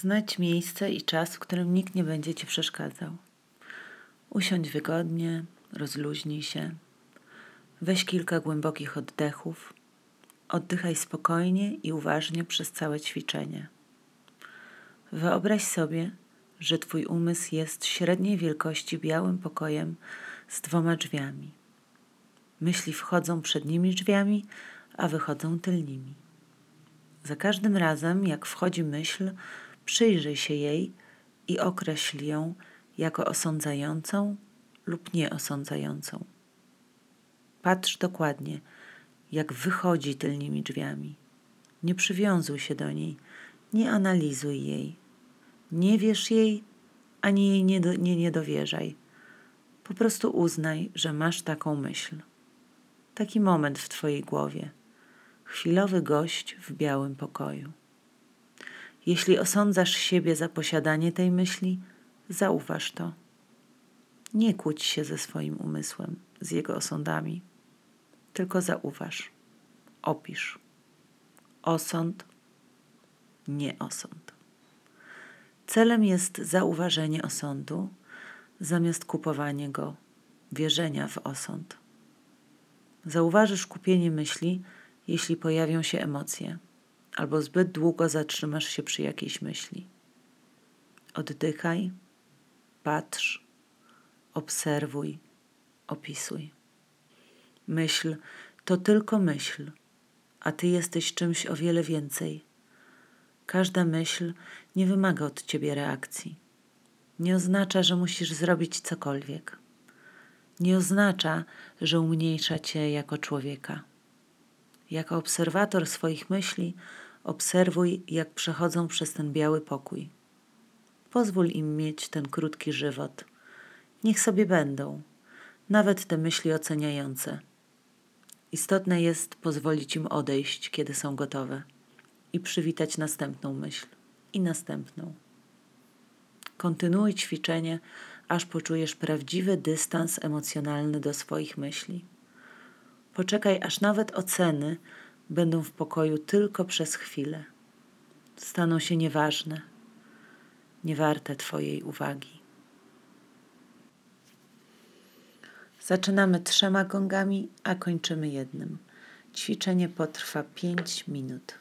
Znajdź miejsce i czas, w którym nikt nie będzie ci przeszkadzał. Usiądź wygodnie, rozluźnij się. Weź kilka głębokich oddechów. Oddychaj spokojnie i uważnie przez całe ćwiczenie. Wyobraź sobie, że Twój umysł jest średniej wielkości białym pokojem z dwoma drzwiami. Myśli wchodzą przednimi drzwiami, a wychodzą tylnymi. Za każdym razem, jak wchodzi myśl, przyjrzyj się jej i określ ją jako osądzającą lub nieosądzającą. Patrz dokładnie, jak wychodzi tylnymi drzwiami. Nie przywiązuj się do niej, nie analizuj jej, nie wierz jej, ani jej nie, do, nie, nie dowierzaj. Po prostu uznaj, że masz taką myśl. Taki moment w Twojej głowie. Chwilowy gość w białym pokoju. Jeśli osądzasz siebie za posiadanie tej myśli, zauważ to. Nie kłóć się ze swoim umysłem, z jego osądami, tylko zauważ, opisz. Osąd, nie osąd. Celem jest zauważenie osądu zamiast kupowanie go, wierzenia w osąd. Zauważysz kupienie myśli, jeśli pojawią się emocje, albo zbyt długo zatrzymasz się przy jakiejś myśli. Oddychaj, patrz, obserwuj, opisuj. Myśl to tylko myśl, a ty jesteś czymś o wiele więcej. Każda myśl nie wymaga od ciebie reakcji. Nie oznacza, że musisz zrobić cokolwiek. Nie oznacza, że umniejsza cię jako człowieka. Jako obserwator swoich myśli, obserwuj, jak przechodzą przez ten biały pokój. Pozwól im mieć ten krótki żywot. Niech sobie będą, nawet te myśli oceniające. Istotne jest pozwolić im odejść, kiedy są gotowe, i przywitać następną myśl i następną. Kontynuuj ćwiczenie, aż poczujesz prawdziwy dystans emocjonalny do swoich myśli. Poczekaj, aż nawet oceny będą w pokoju tylko przez chwilę. Staną się nieważne, niewarte Twojej uwagi. Zaczynamy trzema gongami, a kończymy jednym. Ćwiczenie potrwa 5 minut.